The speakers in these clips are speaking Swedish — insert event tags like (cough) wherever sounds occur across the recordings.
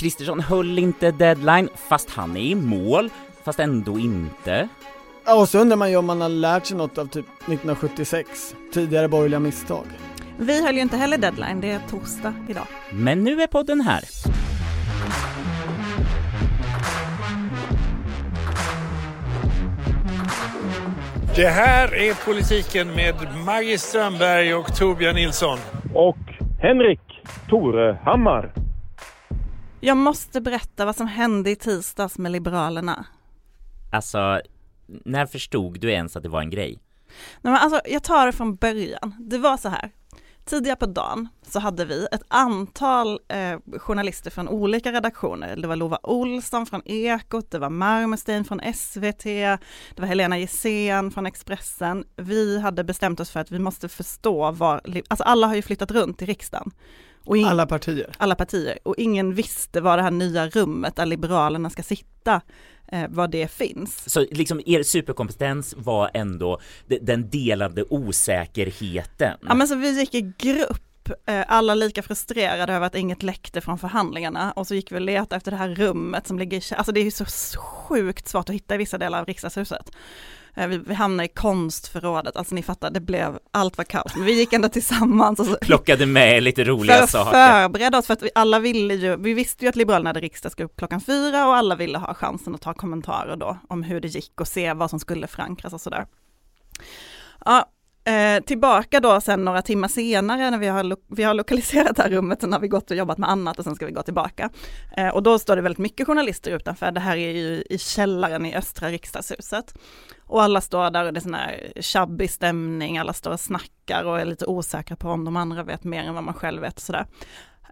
Kristersson höll inte deadline, fast han är i mål, fast ändå inte. Ja, och så undrar man ju om man har lärt sig något av typ 1976, tidigare borgerliga misstag. Vi höll ju inte heller deadline, det är torsdag idag. Men nu är podden här. Det här är politiken med Maggie Strömberg och Torbjörn Nilsson. Och Henrik Torehammar. Jag måste berätta vad som hände i tisdags med Liberalerna. Alltså, när förstod du ens att det var en grej? Nej, men alltså, jag tar det från början. Det var så här. Tidigare på dagen så hade vi ett antal eh, journalister från olika redaktioner. Det var Lova Olsson från Ekot, det var Marmestein från SVT, det var Helena Gissén från Expressen. Vi hade bestämt oss för att vi måste förstå var, alltså alla har ju flyttat runt i riksdagen. In, alla partier? Alla partier. Och ingen visste var det här nya rummet där Liberalerna ska sitta eh, var det finns. Så liksom er superkompetens var ändå den delade osäkerheten? Ja men så vi gick i grupp eh, alla lika frustrerade över att inget läckte från förhandlingarna och så gick vi och letade efter det här rummet som ligger i, alltså det är ju så sjukt svårt att hitta i vissa delar av riksdagshuset. Eh, vi, vi hamnade i konstförrådet, alltså ni fattar, det blev, allt var kaos. Men vi gick ändå tillsammans. Och så, Plockade med lite roliga för saker. Förberedda oss, för att vi alla ville ju, vi visste ju att Liberalerna hade riksdagsgrupp klockan fyra och alla ville ha chansen att ta kommentarer då om hur det gick och se vad som skulle förankras och sådär. Ja, Eh, tillbaka då sen några timmar senare när vi har, vi har lokaliserat det här rummet, sen har vi gått och jobbat med annat och sen ska vi gå tillbaka. Eh, och då står det väldigt mycket journalister utanför, det här är ju i källaren i östra riksdagshuset. Och alla står där och det är sån här tjabbig stämning, alla står och snackar och är lite osäkra på om de andra vet mer än vad man själv vet och sådär.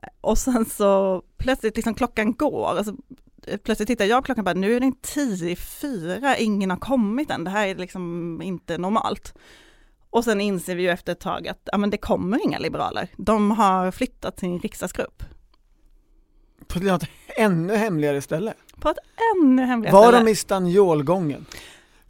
Eh, och sen så plötsligt liksom klockan går, alltså, plötsligt tittar jag på klockan och bara nu är det tio i fyra, ingen har kommit än, det här är liksom inte normalt. Och sen inser vi ju efter ett tag att ja, men det kommer inga liberaler. De har flyttat sin riksdagsgrupp. På ett ännu hemligare ställe? På ett ännu hemligare Var ställe. Var de i Stanjolgången?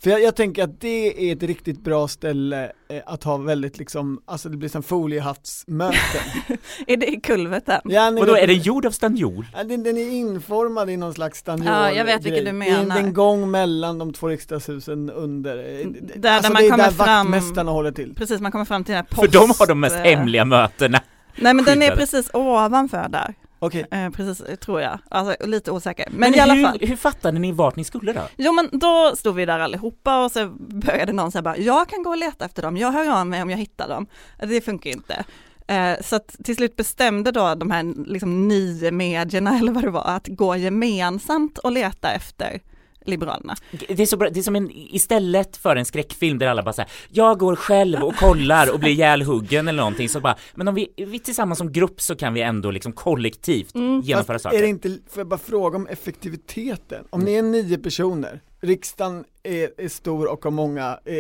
För jag, jag, tänker att det är ett riktigt bra ställe eh, att ha väldigt liksom, alltså det blir som foliehattsmöten. (laughs) är det i kulverten? Ja, och då är den gjord av stanjol? Ja, den, den, är informad i någon slags stanjol Ja, jag vet vilken du menar. Det är en gång mellan de två riksdagshusen under, eh, där, alltså där man det är kommer där fram, vaktmästarna håller till. Precis, man kommer fram till den här post... För de har de mest hemliga mötena. Nej men den är precis ovanför där. Okej. Eh, precis, tror jag. Alltså lite osäker. Men, men i alla hur, fall. hur fattade ni vart ni skulle då? Jo men då stod vi där allihopa och så började någon säga bara, jag kan gå och leta efter dem, jag hör av mig om jag hittar dem. Det funkar inte. Eh, så att till slut bestämde då de här liksom nio medierna eller vad det var att gå gemensamt och leta efter Liberalerna. Det är, så bra, det är som en, istället för en skräckfilm där alla bara säger jag går själv och kollar och blir ihjälhuggen eller någonting så bara, men om vi, vi tillsammans som grupp så kan vi ändå liksom kollektivt mm. genomföra Fast saker. Är det inte, får jag bara fråga om effektiviteten? Om ni är nio personer, riksdagen är, är stor och har många eh,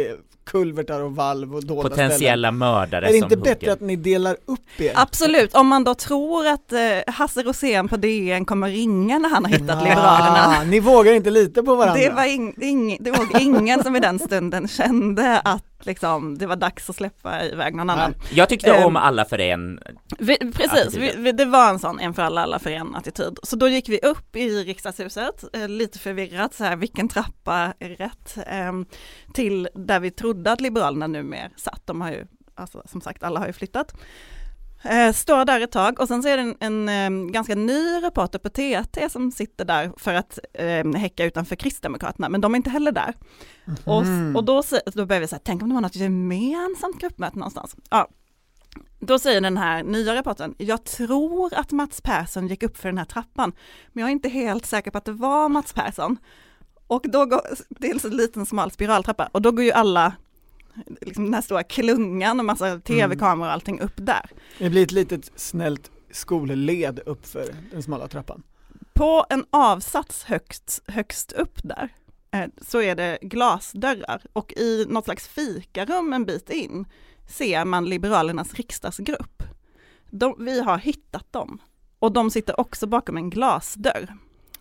kulvertar och valv och dolda Potentiella ställen. mördare Är det inte bättre hugger? att ni delar upp er? Absolut, om man då tror att eh, Hasse Rosén på DN kommer ringa när han har hittat Liberalerna. Ni vågar inte lita på varandra? Det var, ing, ing, det var ingen som i den stunden kände att liksom, det var dags att släppa iväg någon annan. Jag tyckte um, om alla för en vi, Precis, vi, vi, det var en sån en för alla, alla för en attityd. Så då gick vi upp i riksdagshuset, eh, lite förvirrat så här, vilken trappa är rätt? Eh, till där vi trodde att Liberalerna numera satt, de har ju, alltså, som sagt alla har ju flyttat. Eh, står där ett tag och sen så är det en, en, en ganska ny reporter på TT som sitter där för att eh, häcka utanför Kristdemokraterna, men de är inte heller där. Mm. Och, och då, då börjar vi säga, tänk om det var något gemensamt gruppmöte någonstans. Ja. Då säger den här nya reportern, jag tror att Mats Persson gick upp för den här trappan, men jag är inte helt säker på att det var Mats Persson. Och då går, det är en liten smal spiraltrappa, och då går ju alla liksom den här stora klungan och massa tv-kameror och allting upp där. Det blir ett litet snällt skolled upp för den smala trappan. På en avsats högst, högst upp där eh, så är det glasdörrar och i något slags fikarum en bit in ser man Liberalernas riksdagsgrupp. De, vi har hittat dem och de sitter också bakom en glasdörr.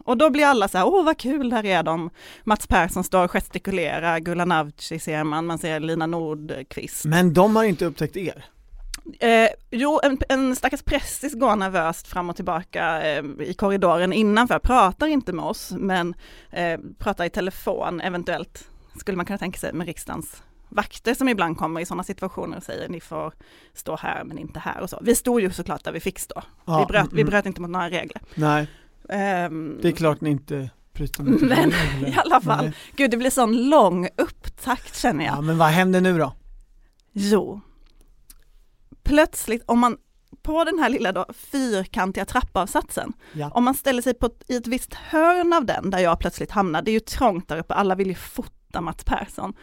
Och då blir alla så här, åh vad kul, där är de. Mats Persson står och gestikulerar, Gulan Avci ser man, man ser Lina Nordqvist. Men de har inte upptäckt er? Eh, jo, en, en stackars prästis går nervöst fram och tillbaka eh, i korridoren innanför, pratar inte med oss, men eh, pratar i telefon, eventuellt skulle man kunna tänka sig med riksdagens vakter som ibland kommer i sådana situationer och säger ni får stå här men inte här och så. Vi stod ju såklart där vi fick stå. Ja, vi, bröt, mm, vi mm. bröt inte mot några regler. Nej, Ehm, det är klart ni inte bryter mot (laughs) Men i alla fall, Nej. gud det blir sån lång upptakt känner jag. Ja men vad händer nu då? Jo, plötsligt om man på den här lilla då, fyrkantiga trappavsatsen, Ja. om man ställer sig på ett, i ett visst hörn av den där jag plötsligt hamnar, det är ju trångt där uppe, alla vill ju fota Mats Persson,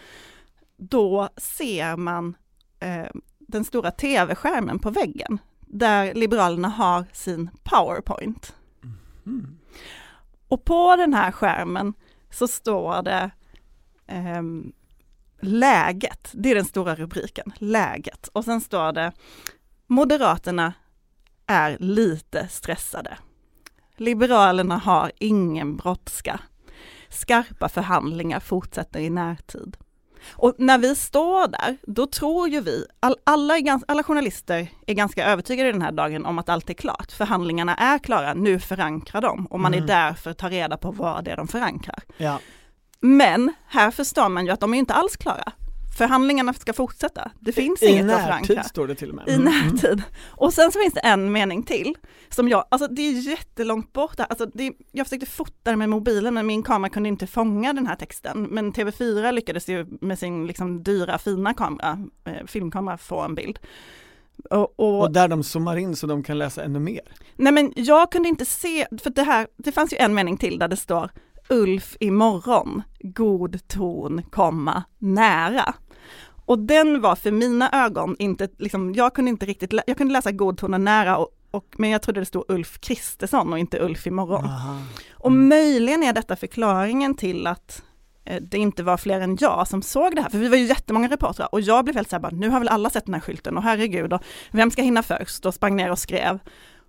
då ser man eh, den stora tv-skärmen på väggen där Liberalerna har sin PowerPoint. Mm. Och på den här skärmen så står det ehm, läget, det är den stora rubriken, läget. Och sen står det Moderaterna är lite stressade. Liberalerna har ingen brådska. Skarpa förhandlingar fortsätter i närtid. Och när vi står där, då tror ju vi, all, alla, gans, alla journalister är ganska övertygade den här dagen om att allt är klart. Förhandlingarna är klara, nu förankrar de och man Mm. är där för att ta reda på vad det är de förankrar. Ja. Men här förstår man ju att de är inte alls klara. Förhandlingarna ska fortsätta. Det finns I inget att förankra. närtid står det till och med. I Mm, mm. närtid. Och sen så finns det en mening till som jag, alltså det är jättelångt bort där. Alltså det, jag försökte fota det med mobilen men min kamera kunde inte fånga den här texten. Men TV4 lyckades ju med sin liksom dyra fina kamera, eh, filmkamera få en bild. Och, och, Och där de zoomar in så de kan läsa ännu mer. Nej men jag kunde inte se, för det här, det fanns ju en mening till där det står Ulf imorgon, god ton, komma, nära. Och den var för mina ögon inte, liksom, jag kunde inte riktigt, jag kunde läsa god ton och nära, och, och, men jag trodde det stod Ulf Kristersson och inte Ulf imorgon. Aha. Och möjligen är detta förklaringen till att eh, det inte var fler än jag som såg det här, för vi var ju jättemånga reportrar och jag blev helt så här bara, nu har väl alla sett den här skylten och herregud, och vem ska hinna först? Och sprang ner och skrev.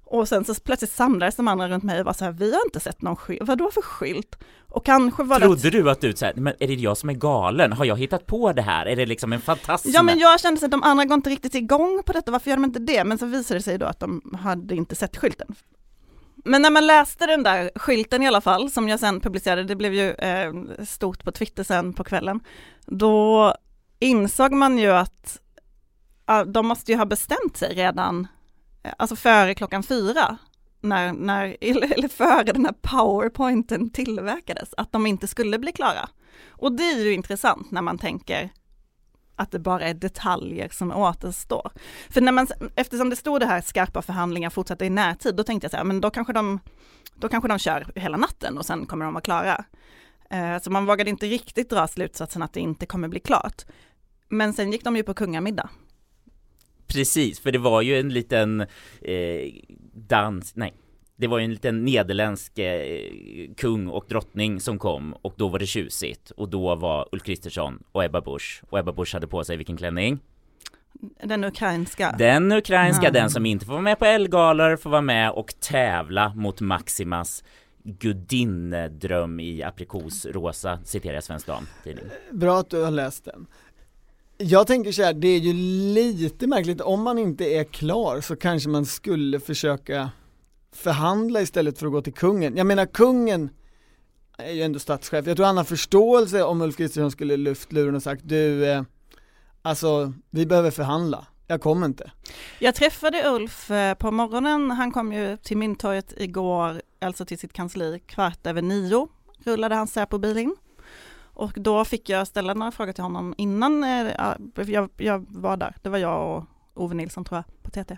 Och sen så plötsligt samlades de andra runt mig och var så här, vi har inte sett någon skylt, vadå för skylt? Och kanske var det... Trodde du att du såhär, men är det jag som är galen? Har jag hittat på det här? Är det liksom en fantasm? Ja men jag kände så att de andra går inte riktigt igång på detta, varför gör de inte det? Men så visade det sig då att de hade inte sett skylten. Men när man läste den där skylten i alla fall, som jag sen publicerade, det blev ju eh, stort på Twitter sen på kvällen, då insåg man ju att de måste ju ha bestämt sig redan, alltså före klockan fyra, när, när, eller före den här powerpointen tillverkades, att de inte skulle bli klara. Och det är ju intressant när man tänker att det bara är detaljer som återstår. För när man, eftersom det stod det här skarpa förhandlingar fortsätter i närtid, då tänkte jag så här, men då kanske de, då kanske de kör hela natten och sen kommer de vara klara. Eh, så man vågade inte riktigt dra slutsatsen att det inte kommer bli klart. Men sen gick de ju på kungamiddag. Precis, för det var ju en liten eh, dans, nej det var ju en liten nederländsk eh, kung och drottning som kom och då var det tjusigt och då var Ulf Kristersson och Ebba Busch och Ebba Busch hade på sig vilken klänning? Den ukrainska. Den ukrainska, Ja. den som inte får vara med på Elgalor får vara med och tävla mot Maximas gudinnedröm i aprikosrosa, citerar jag Svensk Damtidning. Bra att du har läst den. Jag tänker så här, det är ju lite märkligt, om man inte är klar så kanske man skulle försöka förhandla istället för att gå till kungen. Jag menar kungen är ju ändå statschef, jag tror han har förståelse om Ulf Kristersson skulle lyft luren och sagt du, eh, alltså vi behöver förhandla, jag kommer inte. Jag träffade Ulf eh, på morgonen, han kom ju till Mynttorget igår, alltså till sitt kansli kvart över nio, rullade hans Säpo-bil in. Och då fick jag ställa några frågor till honom innan eh, ja, jag, jag var där, det var jag och Ove Nilsson tror jag på TT.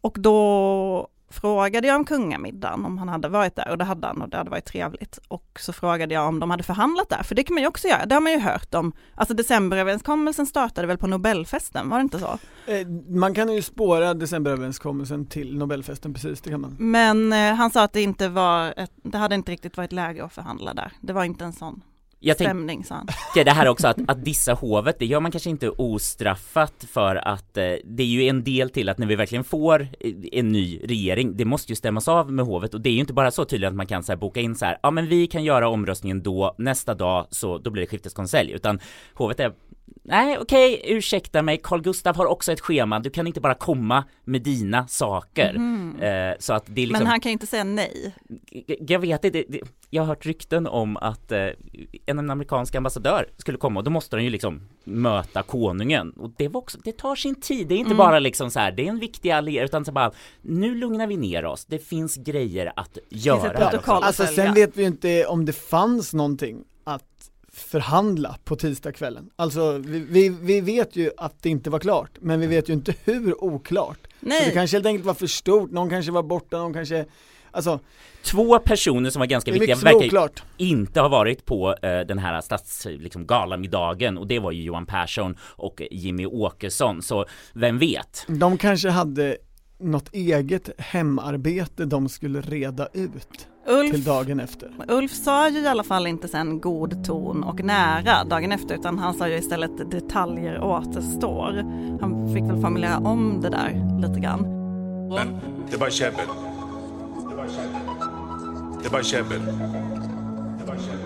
Och då frågade jag om kungamiddagen, om han hade varit där och det hade han och det hade varit trevligt. Och så frågade jag om de hade förhandlat där, för det kan man ju också göra, det har man ju hört om. Alltså decemberöverenskommelsen startade väl på Nobelfesten, var det inte så? Eh, man kan ju spåra decemberöverenskommelsen till Nobelfesten, precis det kan man. Men eh, han sa att det inte var, ett, det hade inte riktigt varit läge att förhandla där. Det var inte en sån Jag stämning sa han. det här också att, att dissa hovet, det gör man kanske inte ostraffat för att eh, det är ju en del till att när vi verkligen får eh, en ny regering, det måste ju stämmas av med hovet och det är ju inte bara så tydligt att man kan så här boka in så här, ja men vi kan göra omröstningen då, nästa dag så då blir det skifteskonselj, utan hovet är Nej, okej, ursäkta mig, Carl Gustav har också ett schema, du kan inte bara komma med dina saker. Mhm. Eh, så att det är liksom, Men han kan inte säga nej. jag vet inte, jag har hört rykten om att eh, en amerikansk ambassadör skulle komma och då måste de ju liksom möta konungen och det var också, det tar sin tid, det är inte Mm. bara liksom så här, det är en viktig allierad utan så bara, nu lugnar vi ner oss, det finns grejer att göra. ett protokoll. Alltså sen vet vi ju inte om det fanns någonting att förhandla på tisdagskvällen. Alltså vi, vi, vi vet ju att det inte var klart, men vi vet ju inte hur oklart. Så det Nej, kanske helt enkelt var för stort, någon kanske var borta, någon kanske, alltså Två personer som var ganska viktiga verkar oklart. inte ha varit på eh, den här stats, liksom, galamiddagen och det var ju Johan Persson och Jimmy Åkesson så vem vet? De kanske hade något eget hemarbete de skulle reda ut till Ulf, dagen efter. Ulf sa ju i alla fall inte sen god ton och nära dagen efter utan han sa ju istället detaljer återstår. Han fick väl formulera om det där lite grann. Men det bara käbbel. Det bara käbbel. Det bara käbbel. Det käbbel. Käbbel,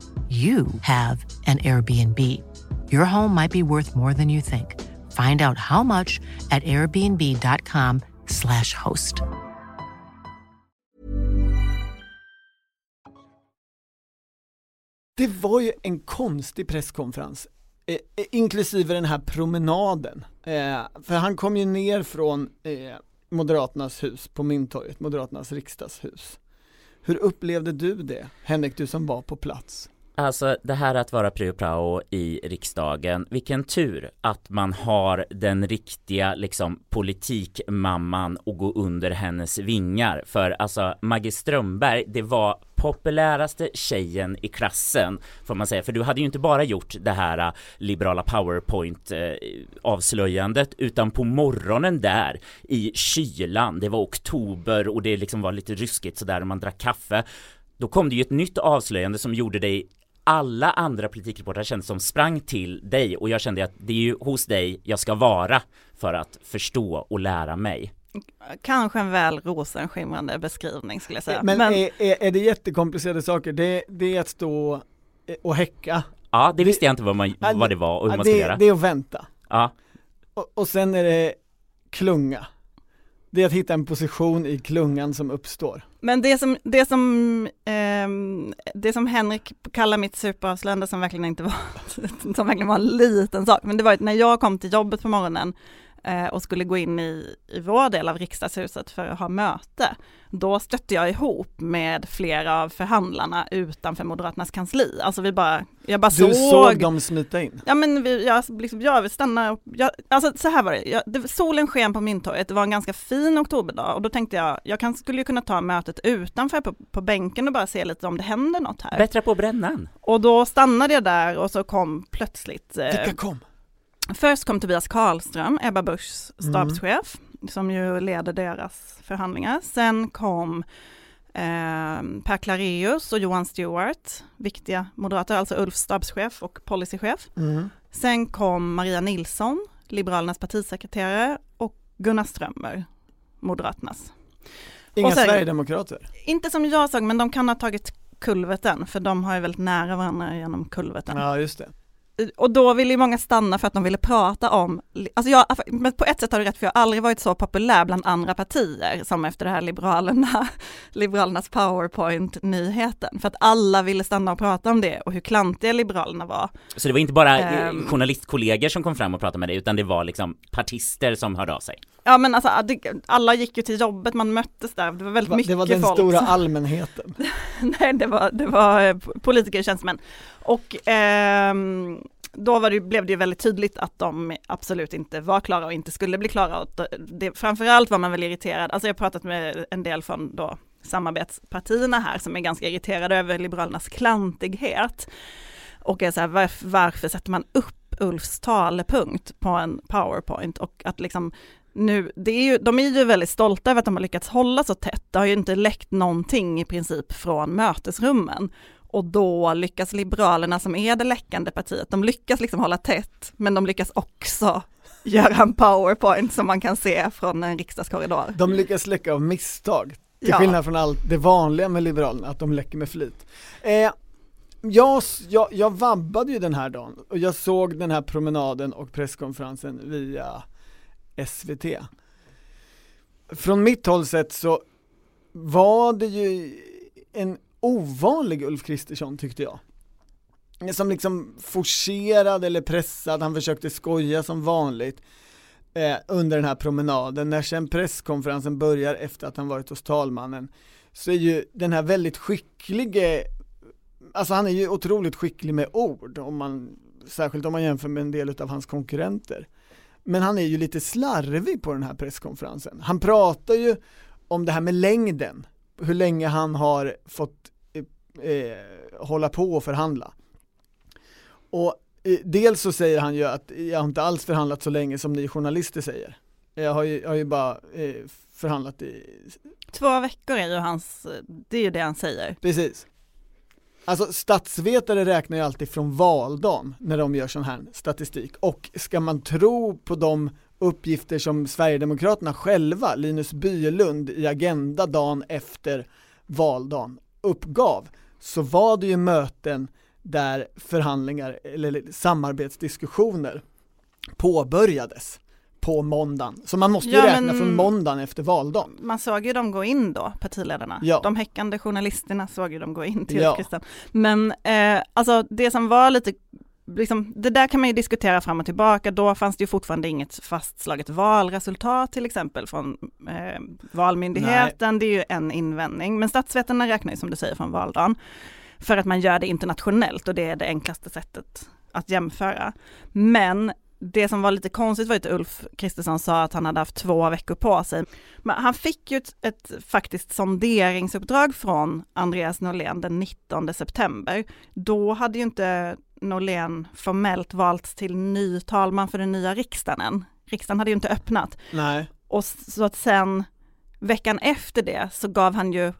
you have an Airbnb. Your home might be worth more than you think. Find out how much at airbnb.com/slash host. Det var ju en konstig presskonferens, eh, eh, inklusive den här promenaden. Eh, för han kom ju ner från eh, Moderaternas hus på Mynttorget, Moderaternas riksdagshus. Hur upplevde du det, Henrik, du som var på plats? Alltså det här att vara prio prao i riksdagen, vilken tur att man har den riktiga liksom politikmamman och gå under hennes vingar. För alltså Maggie Strömberg, det var populäraste tjejen i klassen får man säga, för du hade ju inte bara gjort det här äh, liberala powerpoint äh, avslöjandet utan på morgonen där i kylan, det var oktober och det liksom var lite ruskigt sådär och man drack kaffe då kom det ju ett nytt avslöjande som gjorde dig alla andra politikreportrar kände som sprang till dig och jag kände att det är ju hos dig jag ska vara för att förstå och lära mig. Kanske en väl rosenskimrande beskrivning skulle jag säga. Men, Är, är, är det jättekomplicerade saker? Det, det är att stå och häcka. Ja, det Det- visste jag inte vad, man, vad det var och hur Ja, man skulle det, göra. det är att vänta. Ja, Och, och sen är det klunga. Det är att hitta en position i klungan som uppstår. Men det som, det som, eh, det som Henrik kallar mitt superavslöjande som verkligen inte var, (laughs) som verkligen var en liten sak, men det var att när jag kom till jobbet på morgonen och skulle gå in i, i vår del av riksdagshuset för att ha möte, då stötte jag ihop med flera av förhandlarna utanför Moderaternas kansli. Alltså vi bara, jag bara Du såg, såg dem smita in. Ja men vi, jag, liksom, jag vill stanna, och- jag, alltså så här var det, jag, det, solen sken på Mynttorget, det var en ganska fin oktoberdag och då tänkte jag, jag kan, skulle ju kunna ta mötet utanför på, på bänken och bara se lite om det händer något här. bättre på brännan. Och då stannade jag där och så kom plötsligt, eh, Vilka kom? Först kom Tobias Karlström, Ebba Buschs stabschef, som ju leder deras förhandlingar. Sen kom eh, Per Clareus och Johan Stewart, viktiga moderater, alltså Ulfs stabschef och policychef. Mm. Sen kom Maria Nilsson, Liberalernas partisekreterare och Gunnar Strömmer, Moderaternas. Inga sen- Sverigedemokrater. Inte som jag såg, men de kan ha tagit kulverten, för de har ju väldigt nära varandra genom kulverten. Ja, just det. Och då ville ju många stanna för att de ville prata om, alltså jag, men på ett sätt har du rätt, för jag har aldrig varit så populär bland andra partier som efter det här Liberalerna, (laughs) Liberalernas powerpoint-nyheten. För att alla ville stanna och prata om det och hur klantiga Liberalerna var. Så det var inte bara Ehm. journalistkollegor som kom fram och pratade med dig utan det var liksom partister som hörde av sig. Ja men alltså det- alla gick ju till jobbet, man möttes där, det var väldigt Va- mycket Det var den folk. stora (laughs) allmänheten. (laughs) Nej, det var, det var eh, politiker och tjänstemän. Och ehm, då det, blev det ju väldigt tydligt att de absolut inte var klara och inte skulle bli klara. Och det, framförallt var man väl irriterad, alltså jag har pratat med en del från då samarbetspartierna här som är ganska irriterade över Liberalernas klantighet. Och är så här, varför, varför sätter man upp Ulfs talepunkt på en powerpoint och att liksom nu, det är ju, de är ju väldigt stolta över att de har lyckats hålla så tätt. Det har ju inte läckt någonting i princip från mötesrummen. Och då lyckas Liberalerna som är det läckande partiet, de lyckas liksom hålla tätt, men de lyckas också (laughs) göra en powerpoint som man kan se från en riksdagskorridor. De lyckas läcka av misstag, till Ja. skillnad från allt det vanliga med Liberalerna, att de läcker med flit. Eh, jag, jag, jag vabbade ju den här dagen och jag såg den här promenaden och presskonferensen via SVT. Från mitt håll sett så var det ju en ovanlig Ulf Kristersson tyckte jag. Som liksom forcerad eller pressad, han försökte skoja som vanligt eh, under den här promenaden. När sen presskonferensen börjar efter att han varit hos talmannen så är ju den här väldigt skicklige, alltså han är ju otroligt skicklig med ord, om man, särskilt om man jämför med en del av hans konkurrenter. Men han är ju lite slarvig på den här presskonferensen. Han pratar ju om det här med längden, hur länge han har fått eh, eh, hålla på och förhandla. Och eh, dels så säger han ju att jag har inte alls förhandlat så länge som ni journalister säger. Jag har ju, jag har ju bara eh, förhandlat i, Två veckor är ju hans, det är ju det han säger. precis. Alltså statsvetare räknar ju alltid från valdagen när de gör sån här statistik. Och ska man tro på de uppgifter som Sverigedemokraterna själva, Linus Bylund i Agenda dagen efter valdagen uppgav, så var det ju möten där förhandlingar eller samarbetsdiskussioner påbörjades på måndagen. Så man måste ju Ja, räkna men- från måndagen efter valdagen. Man såg ju dem gå in då, partiledarna. Ja. De häckande journalisterna såg ju dem gå in till Ja. Men eh, alltså det som var lite, liksom, det där kan man ju diskutera fram och tillbaka. Då fanns det ju fortfarande inget fastslaget valresultat till exempel från eh, Valmyndigheten. Det är ju en invändning. Men statsvetarna räknar ju som du säger från valdagen. För att man gör det internationellt och det är det enklaste sättet att jämföra. Men det som var lite konstigt var att Ulf Kristersson sa att han hade haft två veckor på sig. Men han fick ju ett, ett faktiskt sonderingsuppdrag från Andreas Norlén den 19 september. Då hade ju inte Norlén formellt valts till ny talman för den nya riksdagen än. Riksdagen hade ju inte öppnat. Nej. Och så att sen veckan efter det så gav han ju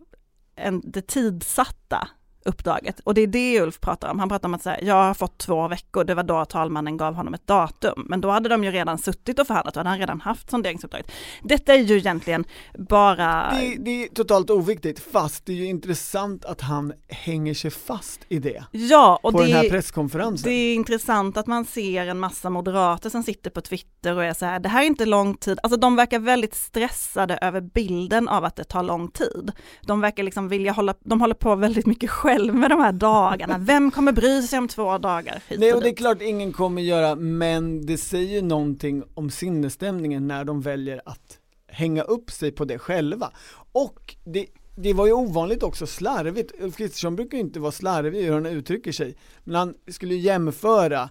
en, det tidsatta uppdraget. Och det är det Ulf pratar om. Han pratar om att säga, jag har fått två veckor, det var då talmannen gav honom ett datum. Men då hade de ju redan suttit och förhandlat och hade han redan haft sonderingsuppdraget. Detta är ju egentligen bara... Det, det är totalt oviktigt, fast det är ju intressant att han hänger sig fast i det Ja, och på det, den här presskonferensen. det är intressant att man ser en massa moderater som sitter på Twitter och är så här, det här är inte lång tid, alltså de verkar väldigt stressade över bilden av att det tar lång tid. De verkar liksom vilja hålla, de håller på väldigt mycket själv med de här dagarna, vem kommer bry sig om två dagar hit Nej och och det är klart ingen kommer göra, men det säger ju någonting om sinnesstämningen när de väljer att hänga upp sig på det själva. Och det, det var ju ovanligt också slarvigt, Ulf Kristersson brukar ju inte vara slarvig i hur han uttrycker sig, men han skulle ju jämföra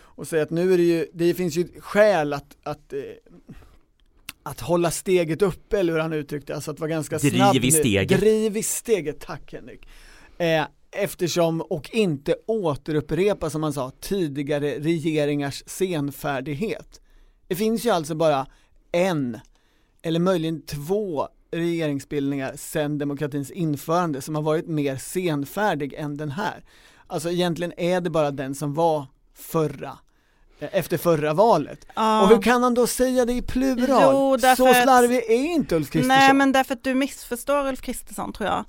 och säga att nu är det ju, det finns ju skäl att, att eh, att hålla steget uppe eller hur han uttryckte, alltså att vara ganska Driv snabb i nu. steget. Driv i steget, tack Henrik. Eh, eftersom, och inte återupprepa som man sa, tidigare regeringars senfärdighet. Det finns ju alltså bara en, eller möjligen två regeringsbildningar sedan demokratins införande som har varit mer senfärdig än den här. Alltså egentligen är det bara den som var förra, eh, efter förra valet. Ja. Och hur kan han då säga det i plural? Jo, Så att- slarvig är inte Ulf Kristersson. Nej men därför att du missförstår Ulf Kristersson tror jag.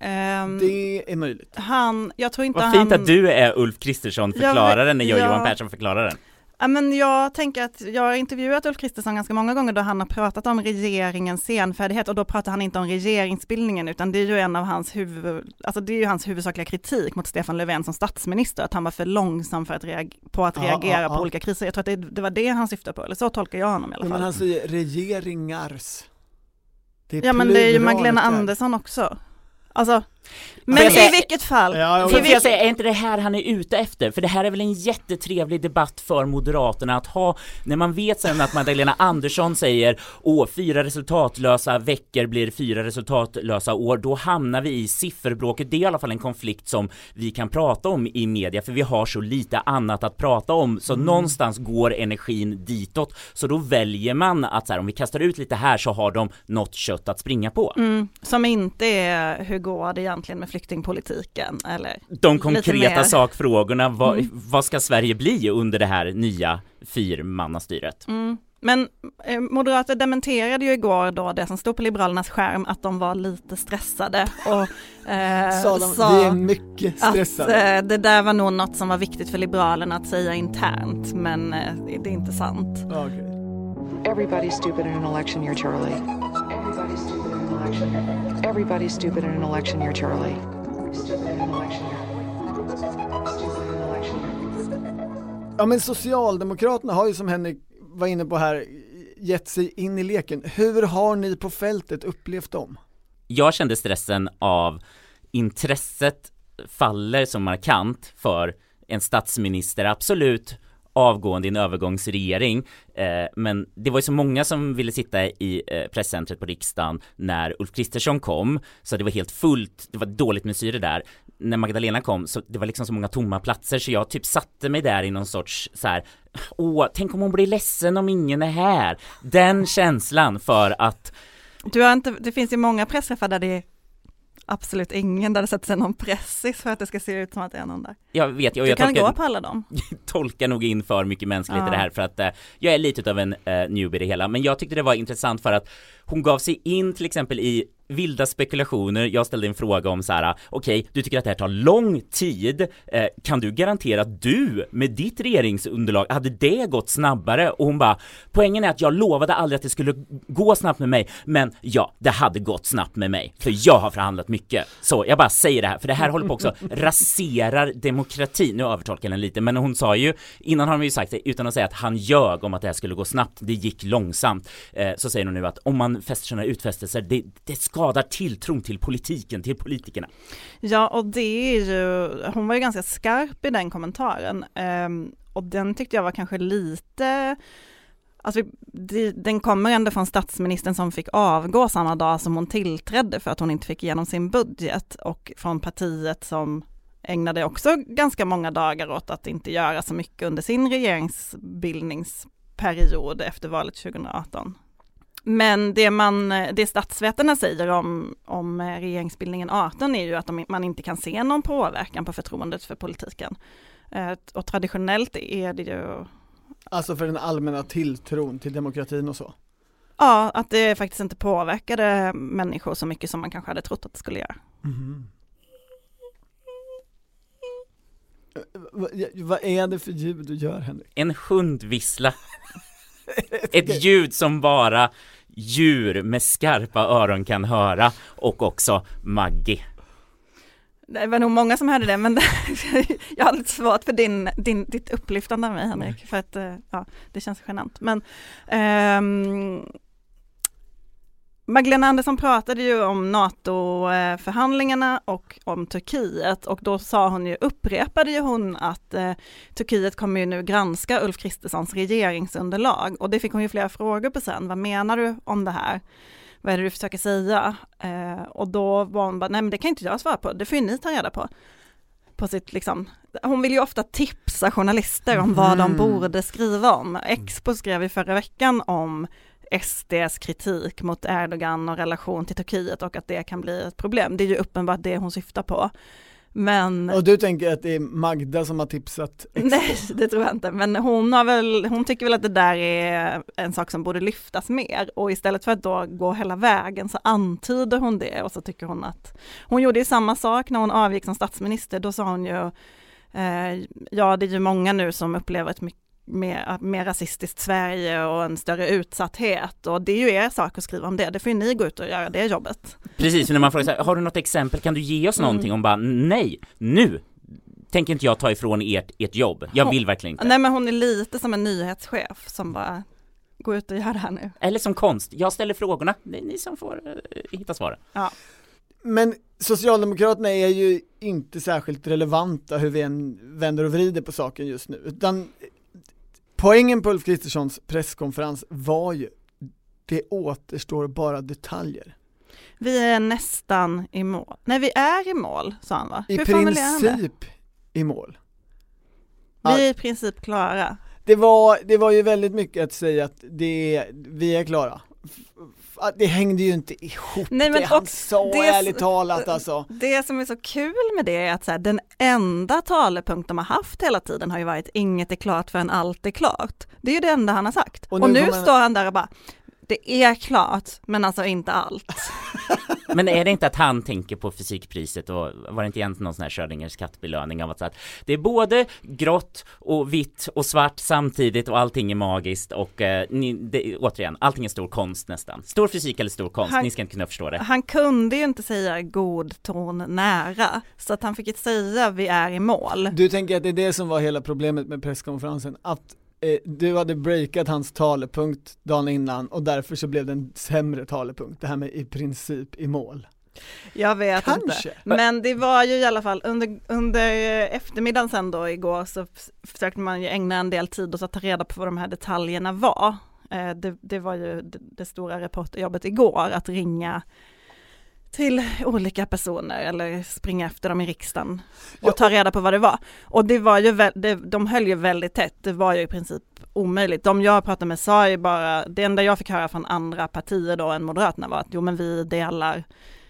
Ehm, Det är möjligt. Han, jag tror inte Vad han... fint att du är Ulf Kristersson förklararen när jag och ja. Johan Persson förklarar den. Ja, men jag tänker att jag har intervjuat Ulf Kristersson ganska många gånger då han har pratat om regeringens senfärdighet och då pratar han inte om regeringsbildningen utan det är ju en av hans huvud, alltså det är ju hans huvudsakliga kritik mot Stefan Löfven som statsminister, att han var för långsam för att reag- på att Ja, reagera ja, på ja. olika kriser. Jag tror att det, det var det han syftade på, eller så tolkar jag honom i alla fall. men han säger regeringars. Det är ja men det är ju Magdalena. Andersson också. Alltså, Men i säga- vilket fall, Ja, jag får jag säga, är inte det här han är ute efter? För det här är väl en jättetrevlig debatt för Moderaterna att ha när man vet sen att Magdalena (laughs) Andersson säger åh, fyra resultatlösa veckor blir fyra resultatlösa år, då hamnar vi i sifferbråket. Det är i alla fall en konflikt som vi kan prata om i media, för vi har så lite annat att prata om, så någonstans går energin ditåt. Så då väljer man att så här, om vi kastar ut lite här så har de något kött att springa på. mm, som inte är hur går det egentligen med flyktingpolitiken eller? de konkreta sakfrågorna, vad, Mm. vad ska Sverige bli under det här nya fyrmannastyret? Mm. Men eh, Moderater dementerade ju igår då det som stod på Liberalernas skärm att de var lite stressade och (laughs) eh, Sa de, sa är mycket att stressade. eh, det där var nog något som var viktigt för Liberalerna att säga internt men eh, det är inte sant. Okej. Everybody's stupid in an election year, Charlie. Everybody's stupid in an election year. Everybody's stupid in an election year, Charlie. Stupid in an election year. Stupid in an election year. Ja men Socialdemokraterna har ju som Henrik var inne på här gett sig in i leken. Hur har ni på fältet upplevt dem? Jag kände stressen av intresset faller så markant för en statsminister, absolut avgående i en övergångsregering, eh, men det var ju så många som ville sitta i eh, presscentret på riksdagen när Ulf Kristersson kom, så det var helt fullt, det var dåligt med syre där. När Magdalena kom, så det var liksom så många tomma platser, så jag typ satte mig där i någon sorts så här, åh, tänk om hon blir ledsen om ingen är här. Den känslan för att Du har inte, det finns ju många pressträffar där det är absolut ingen där det sätter sig någon pressis för att det ska se ut som att det är någon där. jag vet, och Du jag kan tolkar- gå på alla dem. (laughs) tolkar nog in för mycket mänskligt Ja. i det här för att eh, jag är lite av en eh, newbie i det hela men jag tyckte det var intressant för att hon gav sig in till exempel i vilda spekulationer, jag ställde en fråga om så här: okej, du tycker att det här tar lång tid, eh, kan du garantera att du med ditt regeringsunderlag, hade det gått snabbare? Och hon bara, poängen är att jag lovade aldrig att det skulle gå snabbt med mig, men ja, det hade gått snabbt med mig, för jag har förhandlat mycket. Så jag bara säger det här, för det här håller på också (laughs) raserar demokratin, nu övertolkar jag den lite, men hon sa ju, innan har de ju sagt det, utan att säga att han ljög om att det här skulle gå snabbt, det gick långsamt, eh, så säger hon nu att om man fäster sådana utfästelser, det, det skadar tilltron till politiken, till politikerna. Ja, och det är ju, hon var ju ganska skarp i den kommentaren. ehm, och den tyckte jag var kanske lite, alltså det, den kommer ändå från statsministern som fick avgå samma dag som hon tillträdde för att hon inte fick igenom sin budget och från partiet som ägnade också ganska många dagar åt att inte göra så mycket under sin regeringsbildningsperiod efter valet 2018. Men det, man, det statsvetarna säger om, om regeringsbildningen 18 är ju att de, man inte kan se någon påverkan på förtroendet för politiken. Eh, Och traditionellt är det ju, Alltså för den allmänna tilltron till demokratin och så. ja, att det faktiskt inte påverkade människor så mycket som man kanske hade trott att det skulle göra. Eh, ja, Vad är det för ljud du gör Henrik? En hundvissla. (laughs) Ett ljud som bara djur med skarpa öron kan höra och också Maggie. Det var nog många som hörde det, men (laughs) jag har lite svårt för din, din, ditt upplyftande av mig Henrik, för att eh, ja, det känns genant. Men ehm, Magdalena Andersson pratade ju om NATO-förhandlingarna och om Turkiet och då sa hon ju, upprepade ju hon att eh, Turkiet kommer ju nu granska Ulf Kristerssons regeringsunderlag och det fick hon ju flera frågor på sen. Vad menar du om det här? Vad är det du försöker säga? Eh, och då var hon bara, nej men det kan inte jag svara på, det får ju ni ta reda på. på sitt, liksom, hon vill ju ofta tipsa journalister om vad de borde skriva om. Expo skrev i förra veckan om SDs kritik mot Erdogan och relation till Turkiet och att det kan bli ett problem. Det är ju uppenbart det hon syftar på. Men Och du tänker att det är Magda som har tipsat Expo? (laughs) Nej, det tror jag inte. Men hon, har väl, hon tycker väl att det där är en sak som borde lyftas mer. Och istället för att då gå hela vägen så antyder hon det och så tycker hon att hon gjorde ju samma sak när hon avgick som statsminister. Då sa hon ju, eh, ja det är ju många nu som upplever ett mycket mer, mer rasistiskt Sverige och en större utsatthet och det är ju er sak att skriva om det, det får ju ni gå ut och göra det jobbet. Precis, när man frågar så här, har du något exempel, kan du ge oss någonting? Om bara, nej, nu tänker inte jag ta ifrån ert, ert jobb, jag vill verkligen inte. Nej men hon är lite som en nyhetschef som bara, gå ut och gör det här nu. Eller som konst, jag ställer frågorna, det är ni som får eh, hitta svaren. Men Socialdemokraterna är ju inte särskilt relevanta hur vi än vänder och vrider på saken just nu, utan poängen på Ulf Kristerssons presskonferens var ju, det återstår bara detaljer. Vi är nästan i mål. Nej, vi är i mål, sa han va? I Hur princip i mål. Vi är i princip klara. Det var, det var ju väldigt mycket att säga att det, vi är klara. Det hängde ju inte ihop Nej, men det han och sa det- ärligt talat alltså. Det som är så kul med det är att så här, den enda talepunkt de har haft hela tiden har ju varit inget är klart förrän allt är klart. Det är ju det enda han har sagt. Och Och nu nu, kommer- står han där och bara, det är klart, men alltså inte allt. (laughs) Men är det inte att han tänker på fysikpriset och var det inte egentligen någon sån här Schrödingers kattbelöning av att, att det är både grått och vitt och svart samtidigt och allting är magiskt och eh, ni, det, återigen, allting är stor konst nästan. Stor fysik eller stor konst, Han- ni ska inte kunna förstå det. Han kunde ju inte säga god ton nära, så att han fick ju säga vi är i mål. Du tänker att det är det som var hela problemet med presskonferensen, att eh, du hade breakat hans talepunkt dagen innan och därför så blev det en sämre talepunkt, det här med i princip i mål. Jag vet Kanske. inte. Men det var ju i alla fall under, under eftermiddagen sen då igår så försökte man ju ägna en del tid åt att ta reda på vad de här detaljerna var. Eh, Det, det var ju det, det stora reporterjobbet igår, att ringa till olika personer eller springa efter dem i riksdagen och Ja, ta reda på vad det var. Och det var ju, det, de höll ju väldigt tätt, det var ju i princip omöjligt. De jag pratade med sa ju bara, det enda jag fick höra från andra partier då än Moderaterna var att jo men vi delar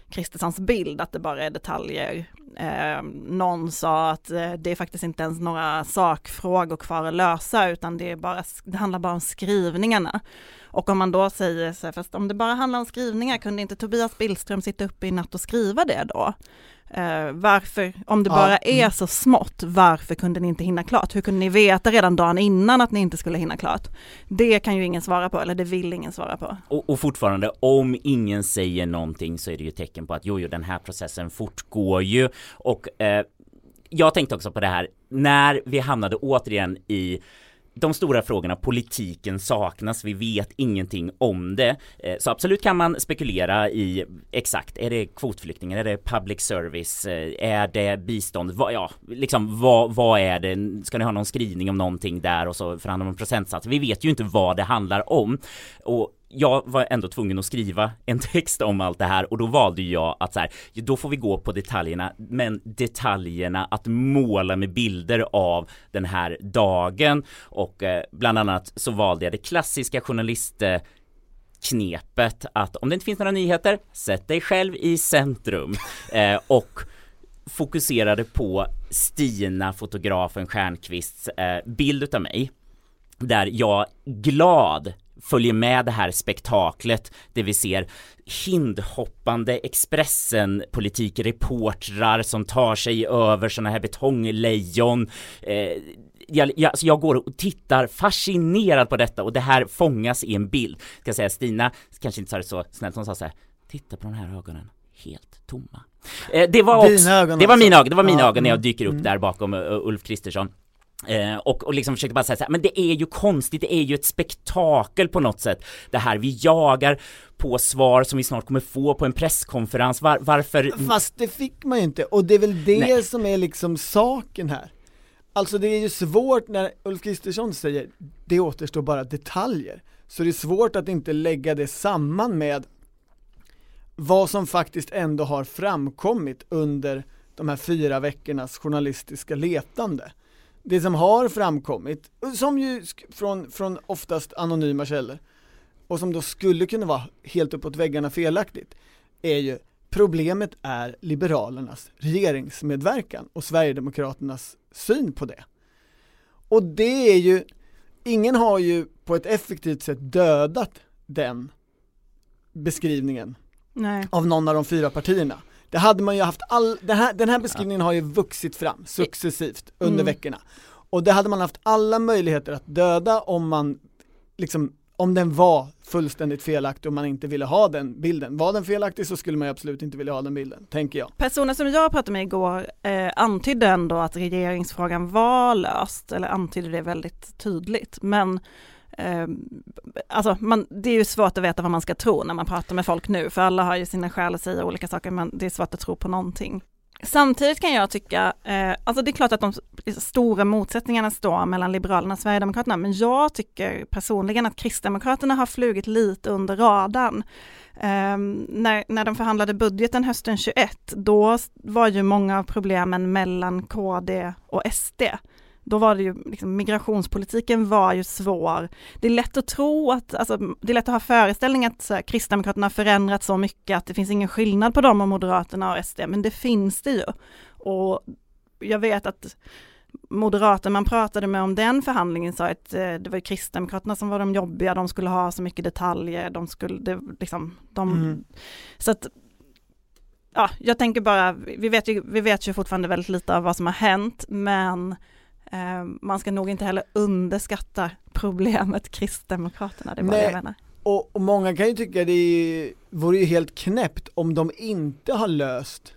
Kristerssons bild att det bara är detaljer. Eh, någon sa att eh, det är faktiskt inte ens några sakfrågor kvar att lösa utan det, är bara, det handlar bara om skrivningarna. Och om man då säger så här, fast om det bara handlar om skrivningar, kunde inte Tobias Billström sitta uppe i natt och skriva det då? Eh, varför, om det Ja, bara är mm. så smått, varför kunde ni inte hinna klart? Hur kunde ni veta redan dagen innan att ni inte skulle hinna klart? Det kan ju ingen svara på, eller det vill ingen svara på. Och, och fortfarande, om ingen säger någonting så är det ju tecken på att jo, jo den här processen fortgår ju och eh, jag tänkte också på det här när vi hamnade återigen i de stora frågorna, politiken saknas, vi vet ingenting om det. Eh, så absolut kan man spekulera i exakt, är det kvotflyktingar, är det public service, eh, är det bistånd, vad, ja, liksom vad, vad är det, ska ni ha någon skrivning om någonting där och så förhandlar man procentsats? Vi vet ju inte vad det handlar om. Och jag var ändå tvungen att skriva en (laughs) text om allt det här och då valde jag att så här, då får vi gå på detaljerna, men detaljerna att måla med bilder av den här dagen och eh, bland annat så valde jag det klassiska journalist knepet att om det inte finns några nyheter, sätt dig själv i centrum. (laughs) Eh, och fokuserade på Stina, fotografen Stjernqvists eh, bild utav mig där jag glad följer med det här spektaklet där vi ser hindhoppande Expressen politikreportrar som tar sig över såna här betonglejon eh, jag, jag, alltså jag går och tittar fascinerad på detta och det här fångas i en bild. Ska säga Stina kanske inte sa det så snällt, hon sa så här, titta på de här ögonen, helt tomma. Eh, det var också, det var alltså. mina ögon, det var mina Ja, ögon när jag mm, dyker upp mm. där bakom uh, Ulf Kristersson. Eh, och, och liksom försökte bara säga så här, men det är ju konstigt, det är ju ett spektakel på något sätt. Det här, vi jagar på svar som vi snart kommer få på en presskonferens. Var, varför? Fast det fick man ju inte, och det är väl det Nej. som är liksom saken här. Alltså det är ju svårt när Ulf Kristersson säger, det återstår bara detaljer. Så det är svårt att inte lägga det samman med vad som faktiskt ändå har framkommit under de här fyra veckornas journalistiska letande. Det som har framkommit, som ju från, från oftast anonyma källor, och som då skulle kunna vara helt uppåt väggarna felaktigt, är ju problemet är Liberalernas regeringsmedverkan och Sverigedemokraternas syn på det. Och det är ju, ingen har ju på ett effektivt sätt dödat den beskrivningen Nej. av någon av de fyra partierna. Det hade man ju haft all, den här, den här beskrivningen har ju vuxit fram successivt under Mm. veckorna. Och det hade man haft alla möjligheter att döda om man, liksom, om den var fullständigt felaktig och man inte ville ha den bilden. Var den felaktig så skulle man ju absolut inte vilja ha den bilden, tänker jag. Personer som jag pratade med igår eh, antydde ändå att regeringsfrågan var löst, eller antydde det väldigt tydligt. Men eh, alltså man, det är ju svårt att veta vad man ska tro när man pratar med folk nu, för alla har ju sina skäl att säga olika saker, men det är svårt att tro på någonting. Samtidigt kan jag tycka, eh, alltså det är klart att de liksom stora motsättningarna står mellan Liberalerna och Sverigedemokraterna, men jag tycker personligen att Kristdemokraterna har flugit lite under radarn. Eh, när, när de förhandlade budgeten hösten 21, då var ju många av problemen mellan KD och SD då var det ju, liksom, migrationspolitiken var ju svår. Det är lätt att tro att, alltså, det är lätt att ha föreställning att så här, Kristdemokraterna har förändrat så mycket att det finns ingen skillnad på dem och Moderaterna och SD, men det finns det ju. Och jag vet att Moderaterna man pratade med om den förhandlingen sa att eh, det var Kristdemokraterna som var de jobbiga, de skulle ha så mycket detaljer, de skulle, det, liksom, de, mm. så att ja, jag tänker bara, vi vet, ju, vi vet ju fortfarande väldigt lite av vad som har hänt, men man ska nog inte heller underskatta problemet Kristdemokraterna, det Nej. det jag menar. Och, och, många kan ju tycka det vore ju helt knäppt om de inte har löst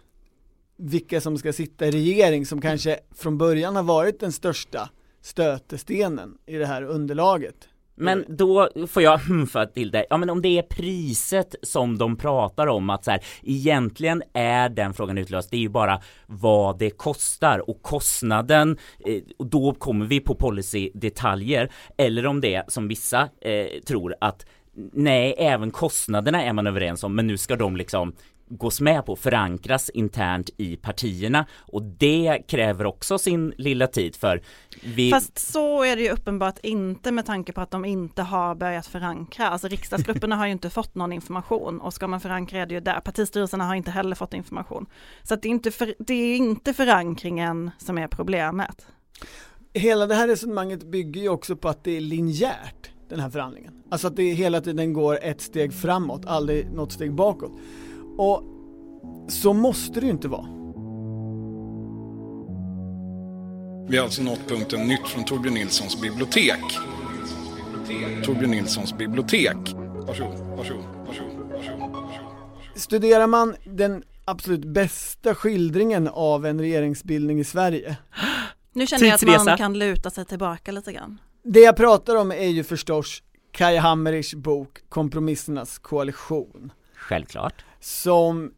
vilka som ska sitta i regering som kanske från början har varit den största stötestenen i det här underlaget. Men då får jag humfa till det, ja men om det är priset som de pratar om att så här, egentligen är den frågan utlöst, det är ju bara vad det kostar och kostnaden, eh, och då kommer vi på policydetaljer, eller om det som vissa eh, tror att nej, även kostnaderna är man överens om, men nu ska de liksom gås med på förankras internt i partierna och det kräver också sin lilla tid för vi... Fast så är det ju uppenbart inte med tanke på att de inte har börjat förankra. Alltså riksdagsgrupperna har ju inte fått någon information och ska man förankra är det ju där. Partistyrelserna har inte heller fått information. Så att det, är inte för, det är inte förankringen som är problemet. Hela det här resonemanget bygger ju också på att det är linjärt den här förhandlingen. Alltså att det hela tiden går ett steg framåt, aldrig något steg bakåt. Och så måste det ju inte vara. Vi har alltså nått punkten nytt från Torbjörn Nilssons bibliotek. Torbjörn Nilssons bibliotek. Varsågod, varsågod, varsågod, varsågod, Studerar man den absolut bästa skildringen av en regeringsbildning i Sverige Nu känner jag att man kan luta sig tillbaka lite grann Det jag pratar om är ju förstås Kai Hammerichs bok Kompromissernas koalition Självklart som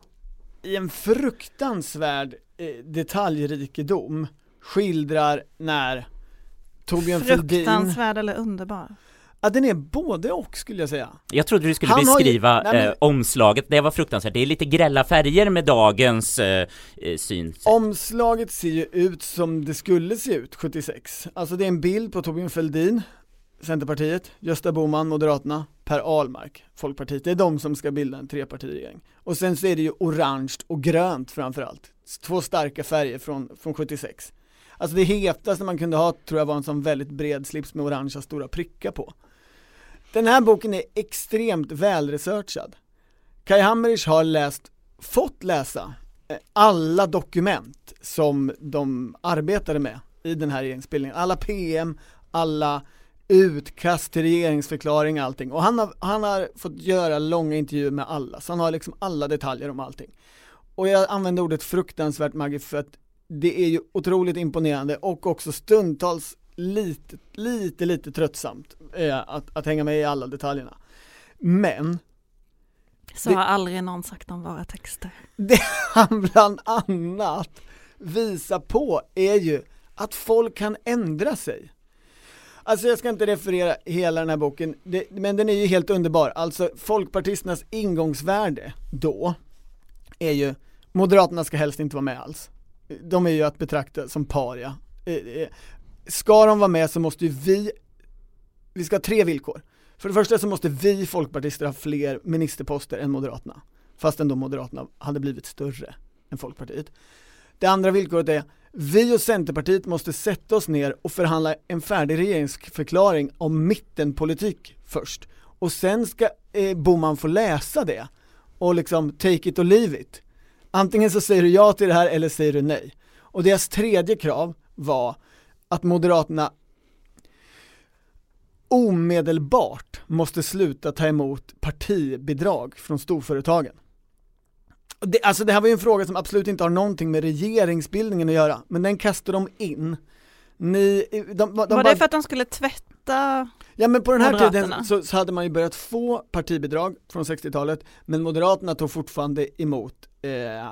i en fruktansvärd eh, detaljrikedom skildrar när Torbjörn Fälldin Fruktansvärd eller underbar? Ja den är både och skulle jag säga. Jag trodde du skulle Han beskriva ju, nej, men, eh, omslaget, det var fruktansvärt, det är lite grälla färger med dagens eh, eh syn. Omslaget ser ju ut som det skulle se ut 76 Alltså det är en bild på Torbjörn Fälldin Centerpartiet, Gösta Bohman, Moderaterna, Per Ahlmark, Folkpartiet. Det är de som ska bilda en trepartiregering. Och sen så är det ju orange och grönt framförallt. Två starka färger från, från 76. Alltså det hetaste man kunde ha tror jag var en sån väldigt bred slips med orangea stora prickar på. Den här boken är extremt välresearchad. Kai Hammerich har läst, fått läsa, eh, alla dokument som de arbetade med i den här regeringsbildningen. Alla PM, alla utkast till regeringsförklaring och allting. Och han har, han har fått göra långa intervjuer med alla, så han har liksom alla detaljer om allting. Och jag använder ordet fruktansvärt Maggie för att det är ju otroligt imponerande och också stundtals lite, lite, lite tröttsamt eh, att, att hänga med i alla detaljerna. Men Så det, har aldrig någon sagt om våra texter. (laughs) Det han bland annat visar på är ju att folk kan ändra sig. Alltså jag ska inte referera hela den här boken, det, men den är ju helt underbar. Alltså folkpartisternas ingångsvärde då är ju, Moderaterna ska helst inte vara med alls. De är ju att betrakta som paria. Eh, eh, ska de vara med så måste ju vi, vi ska ha tre villkor. För det första så måste vi folkpartister ha fler ministerposter än Moderaterna. Fastän då Moderaterna hade blivit större än Folkpartiet. Det andra villkoret är vi och Centerpartiet måste sätta oss ner och förhandla en färdig regeringsförklaring om mittenpolitik först. Och sen ska eh, Boman få läsa det och liksom take it or leave it. Antingen så säger du ja till det här eller säger du nej. Och deras tredje krav var att Moderaterna omedelbart måste sluta ta emot partibidrag från storföretagen. Det, alltså det här var ju en fråga som absolut inte har någonting med regeringsbildningen att göra, men den kastar de in. Ni, de, de, var bara... det för att de skulle tvätta Ja men på den här tiden så, så hade man ju börjat få partibidrag från 60-talet men Moderaterna tog fortfarande emot eh, eh,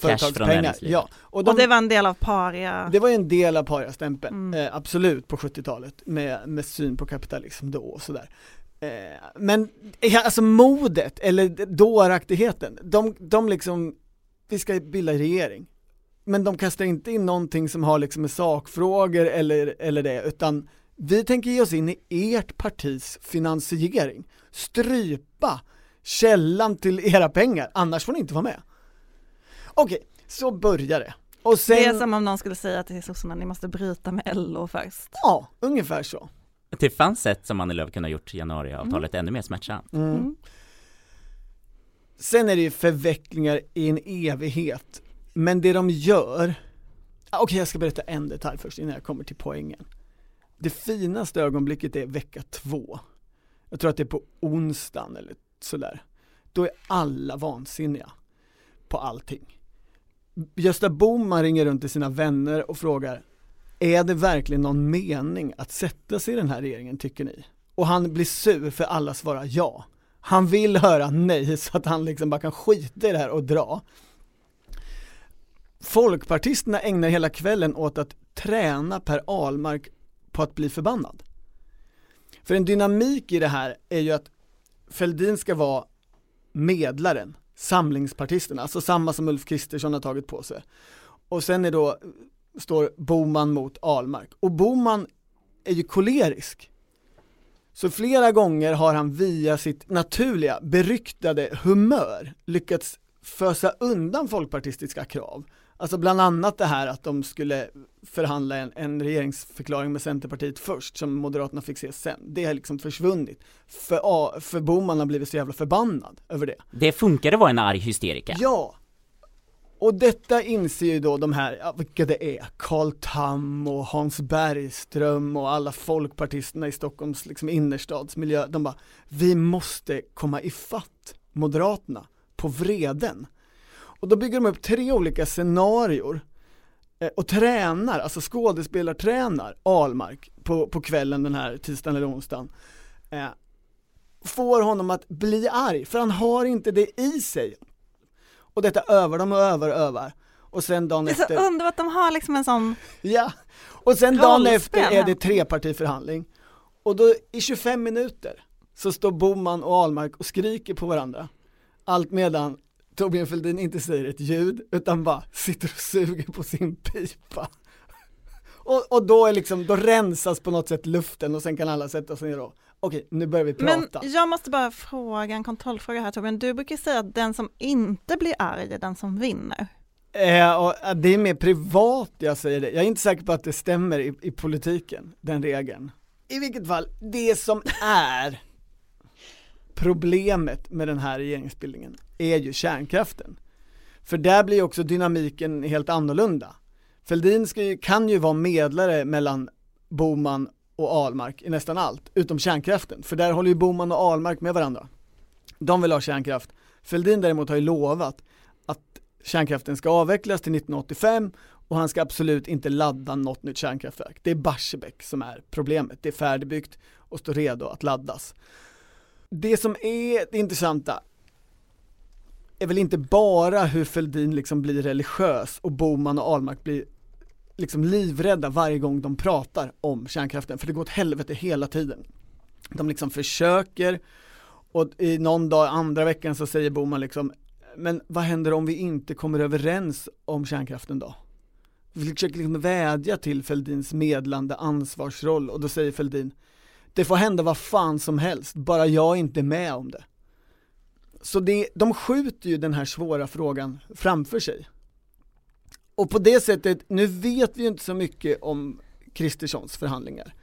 företagspengar. Ja, och, Och, de, det var en del av paria. det var ju en del av pariastämpeln, Mm. eh, absolut på 70-talet med, med syn på kapitalism då och sådär. Eh, men alltså modet eller dåraktigheten, de, de liksom, vi ska bilda regering. Men de kastar inte in någonting som har liksom med sakfrågor eller, eller det, utan vi tänker ge oss in i ert partis finansiering. Strypa källan till era pengar, annars får ni inte vara med. Okej, så börjar det. Sen, Det är som om någon skulle säga till sossarna, ni måste bryta med LO först. ja, ungefär så. Det fanns sätt som Annie Lööf kunde ha gjort januariavtalet ännu mer smärtsamt. Mm. Sen är det ju förvecklingar i en evighet. Men det de gör, Ah, okej jag ska berätta en detalj först innan jag kommer till poängen. Det finaste ögonblicket är vecka två. Jag tror att det är på onsdagen eller sådär. Då är alla vansinniga på allting. Gösta Bohman ringer runt till sina vänner och frågar är det verkligen någon mening att sätta sig i den här regeringen tycker ni? Och han blir sur för alla svarar ja. Han vill höra nej så att han liksom bara kan skita i det här och dra. Folkpartisterna ägnar hela kvällen åt att träna Per Ahlmark på att bli förbannad. För en dynamik i det här är ju att Fälldin ska vara medlaren, samlingspartisterna, alltså samma som Ulf Kristersson har tagit på sig. Och sen är då, står Boman mot Ahlmark. Och Boman är ju kolerisk. Så flera gånger har han via sitt naturliga, beryktade humör lyckats fösa undan folkpartistiska krav. Alltså bland annat det här att de skulle förhandla en, en regeringsförklaring med Centerpartiet först, som Moderaterna fick se sen. Det har liksom försvunnit. För, för Boman har blivit så jävla förbannad över det. Det funkar att vara en arg hysteriker. Ja! Och detta inser ju då de här, ja, vilka det är, Carl Tam och Hans Bergström och alla folkpartisterna i Stockholms liksom, innerstadsmiljö, de bara, vi måste komma ifatt Moderaterna på vreden. Och då bygger de upp tre olika scenarior eh, och tränar, alltså skådespelartränar Ahlmark på, på kvällen den här tisdagen eller onsdagen. Eh, får honom att bli arg, för han har inte det i sig. Och detta övar de och övar och övar. Och sen dagen Det är så efter, underbart att de har liksom en sån, (laughs) ja. Och sen dagen efter är det trepartiförhandling. Och då i 25 minuter så står Boman och Ahlmark och skriker på varandra. Allt medan Torbjörn Fälldin inte säger ett ljud utan bara sitter och suger på sin pipa. (laughs) Och, och då är liksom, då rensas på något sätt luften och sen kan alla sätta sig ner och okej, nu börjar vi men prata. jag måste bara fråga en kontrollfråga här Torbjörn, du brukar säga att den som inte blir arg är den som vinner. Eh, och, eh, det är mer privat jag säger det. Jag är inte säker på att det stämmer i, i politiken, den regeln. I vilket fall, det som är problemet med den här regeringsbildningen är ju kärnkraften. För där blir också dynamiken helt annorlunda. Fälldin ska ju, kan ju vara medlare mellan Boman och Ahlmark i nästan allt, utom kärnkraften. För där håller ju Boman och Ahlmark med varandra. De vill ha kärnkraft. Fälldin däremot har ju lovat att kärnkraften ska avvecklas till 1985 och han ska absolut inte ladda något nytt kärnkraftverk. Det är Barsebäck som är problemet. Det är färdigbyggt och står redo att laddas. Det som är det intressanta är väl inte bara hur Fälldin liksom blir religiös och Boman och Ahlmark blir liksom livrädda varje gång de pratar om kärnkraften, för det går åt helvete hela tiden. De liksom försöker och i någon dag, andra veckan så säger Boman liksom men vad händer om vi inte kommer överens om kärnkraften då? Vi försöker liksom vädja till Fälldins medlande ansvarsroll och då säger Fälldin Det får hända vad fan som helst, bara jag inte är med om det. Så det, de skjuter ju den här svåra frågan framför sig. Och på det sättet, nu vet vi ju inte så mycket om Kristerssons förhandlingar.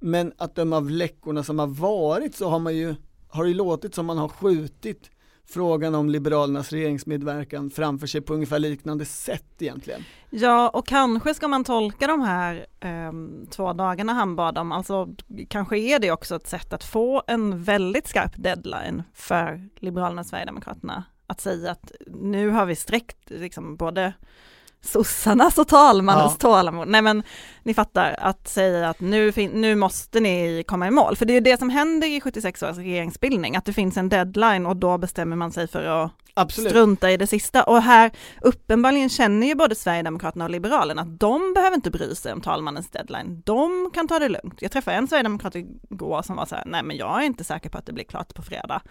Men att döma av läckorna som har varit så har man ju, har det ju låtit som man har skjutit frågan om Liberalernas regeringsmedverkan framför sig på ungefär liknande sätt egentligen. Ja, och kanske ska man tolka de här eh, två dagarna han bad om, alltså kanske är det också ett sätt att få en väldigt skarp deadline för Liberalerna och Sverigedemokraterna. Att säga att nu har vi sträckt liksom både sossarnas och talmannens Ja. tålamod. Nej men ni fattar att säga att nu, nu måste ni komma i mål. För det är det som händer i 76 års regeringsbildning, att det finns en deadline och då bestämmer man sig för att Absolut. strunta i det sista. Och här uppenbarligen känner ju både Sverigedemokraterna och Liberalerna att de behöver inte bry sig om talmannens deadline. De kan ta det lugnt. Jag träffade en Sverigedemokrat igår som var så här, nej men jag är inte säker på att det blir klart på fredag.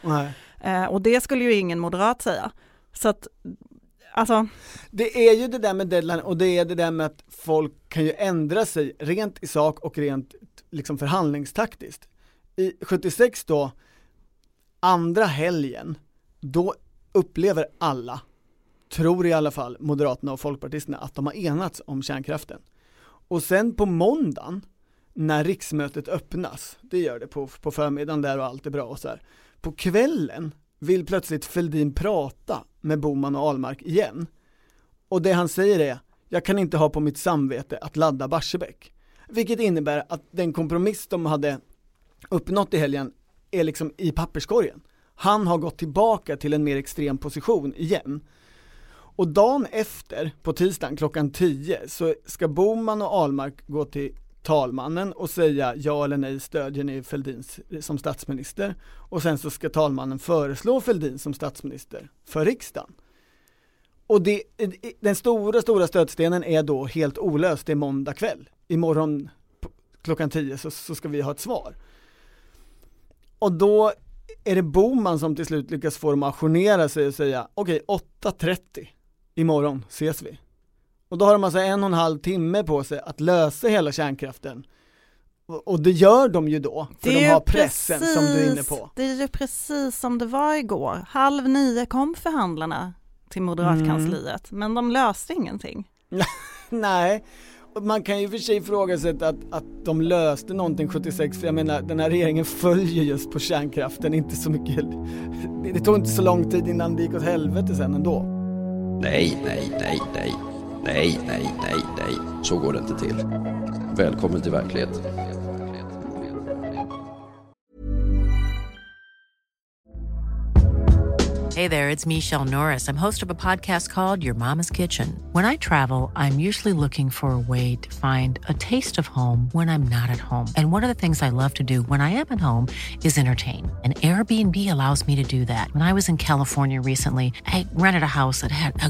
Eh, och det skulle ju ingen moderat säga. Så att, alltså, Det är ju det där med deadline och det är det där med att folk kan ju ändra sig rent i sak och rent liksom förhandlingstaktiskt. I 76 då, andra helgen, då upplever alla, tror i alla fall Moderaterna och Folkpartisterna att de har enats om kärnkraften. Och sen på måndagen, när riksmötet öppnas, det gör det på, på förmiddagen där och allt är bra och så här. På kvällen vill plötsligt Fälldin prata med Boman och Ahlmark igen. Och det han säger är, jag kan inte ha på mitt samvete att ladda Barsebäck. Vilket innebär att den kompromiss de hade uppnått i helgen är liksom i papperskorgen. Han har gått tillbaka till en mer extrem position igen. Och dagen efter, på tisdagen klockan 10, så ska Boman och Ahlmark gå till talmannen och säga ja eller nej, stödjer ni Fälldin som statsminister? Och sen så ska talmannen föreslå Fälldin som statsminister för riksdagen. Och det, den stora, stora stötstenen är då helt olöst, det är måndag kväll. Imorgon klockan 10 så, så ska vi ha ett svar. Och då är det Boman som till slut lyckas få dem att ajournera sig och säga okej, 8.30 imorgon ses vi. Och då har de alltså en och en halv timme på sig att lösa hela kärnkraften. Och, det gör de ju då, för det de är har ju pressen som du är inne precis- på. Det är ju precis som det var igår. Halv nio kom förhandlarna till moderatkansliet, Mm. men de löste ingenting. (laughs) Nej, man kan ju för sig ifrågasätta att, att de löste någonting 76, för jag menar den här regeringen följer just på kärnkraften, inte så mycket, det, det tog inte så lång tid innan det gick åt helvete sen ändå. Nej, nej, nej, nej. Nej, nej, nej, nej. Så går det inte till. Välkommen till verkligheten. Hey there, it's Michelle Norris. I'm host of a podcast called Your Mama's Kitchen. When I travel, I'm usually looking for a way to find a taste of home when I'm not at home. And one of the things I love to do when I am at home is entertain. And Airbnb allows me to do that. When I was in California recently, I rented a house that had a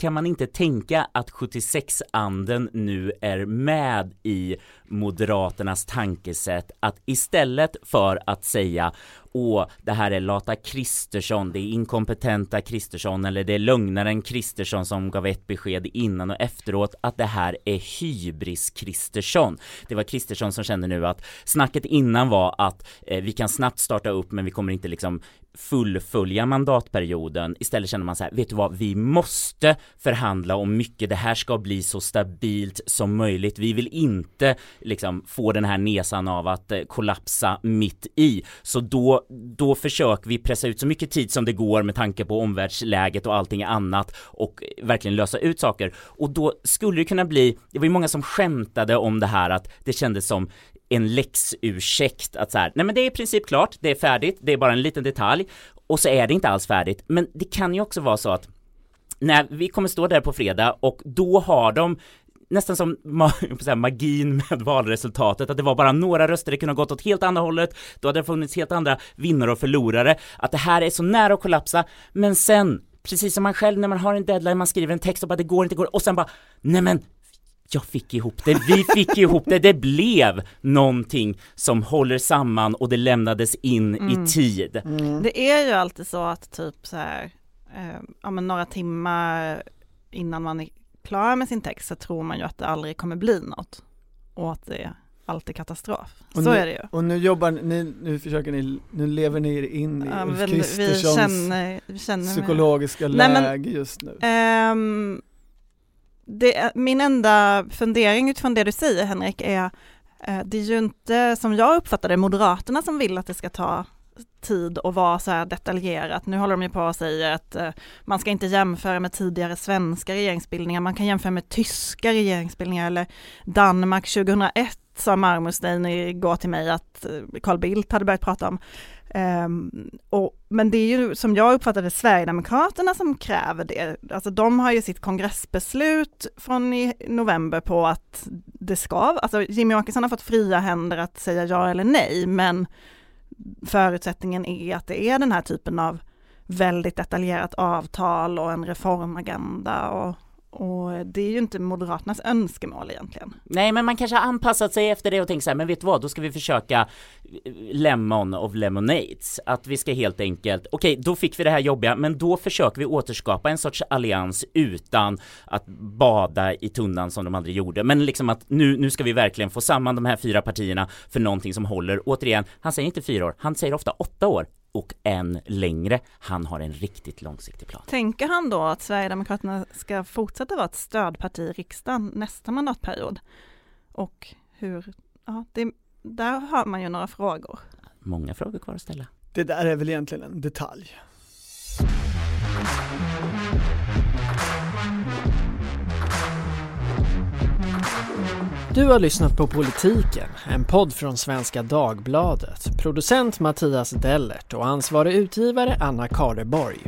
Kan man inte tänka att 76-anden nu är med i Moderaternas tankesätt att istället för att säga åh, det här är lata Kristersson, det är inkompetenta Kristersson eller det är lögnaren Kristersson som gav ett besked innan och efteråt att det här är hybris Kristersson. Det var Kristersson som kände nu att snacket innan var att eh, vi kan snabbt starta upp men vi kommer inte liksom fullfölja mandatperioden. Istället känner man så här, vet du vad, vi måste förhandla om mycket. Det här ska bli så stabilt som möjligt. Vi vill inte liksom få den här nesan av att eh, kollapsa mitt i. Så då, då försöker vi pressa ut så mycket tid som det går med tanke på omvärldsläget och allting annat och eh, verkligen lösa ut saker. Och då skulle det kunna bli, det var ju många som skämtade om det här att det kändes som en läxursäkt att så här, nej men det är i princip klart, det är färdigt, det är bara en liten detalj och så är det inte alls färdigt. Men det kan ju också vara så att när vi kommer stå där på fredag och då har de nästan som ma (laughs) magin med valresultatet, att det var bara några röster, det kunde ha gått åt helt andra hållet, då hade det funnits helt andra vinnare och förlorare, att det här är så nära att kollapsa, men sen, precis som man själv när man har en deadline, man skriver en text och bara det går inte, det går och sen bara, nej men jag fick ihop det, vi fick ihop det, det blev någonting som håller samman och det lämnades in Mm. i tid. Det är ju alltid så att typ så här, eh, ja men några timmar innan man är klar med sin text så tror man ju att det aldrig kommer bli något och att det alltid katastrof. Och så nu, är det ju. Och nu jobbar ni, nu försöker ni, nu lever ni er in i Ja, Ulf Kristerssons känner, känner med- psykologiska Nej, men- läge just nu. Ehm, det, min enda fundering utifrån det du säger Henrik är Eh, det är ju inte, som jag uppfattar det, Moderaterna som vill att det ska ta tid och vara så här detaljerat. Nu håller de ju på och säger att eh, man ska inte jämföra med tidigare svenska regeringsbildningar, man kan jämföra med tyska regeringsbildningar eller Danmark 2001 sa Marmorstein igår till mig att eh, Carl Bildt hade börjat prata om. Um, och, men det är ju som jag uppfattade Sverigedemokraterna som kräver det. Alltså de har ju sitt kongressbeslut från i november på att det ska, alltså Jimmy Åkesson har fått fria händer att säga ja eller nej, men förutsättningen är att det är den här typen av väldigt detaljerat avtal och en reformagenda och och det är ju inte Moderaternas önskemål egentligen. Nej, men man kanske har anpassat sig efter det och tänkt så här, men vet du vad, då ska vi försöka eh, lemon of lemonades. Att vi ska helt enkelt, okej, okay, då fick vi det här jobbiga, men då försöker vi återskapa en sorts allians utan att bada i tunnan som de aldrig gjorde. Men liksom att nu, nu ska vi verkligen få samman de här fyra partierna för någonting som håller. Återigen, han säger inte fyra år, han säger ofta åtta år och än längre. Han har en riktigt långsiktig plan. Tänker han då att Sverigedemokraterna ska fortsätta vara ett stödparti i riksdagen nästa mandatperiod? Och hur, ja, det, där har man ju några frågor. Många frågor kvar att ställa. Det där är väl egentligen en detalj. Du har lyssnat på Politiken, en podd från Svenska Dagbladet. Producent Mattias Dellert och ansvarig utgivare Anna Kareborg.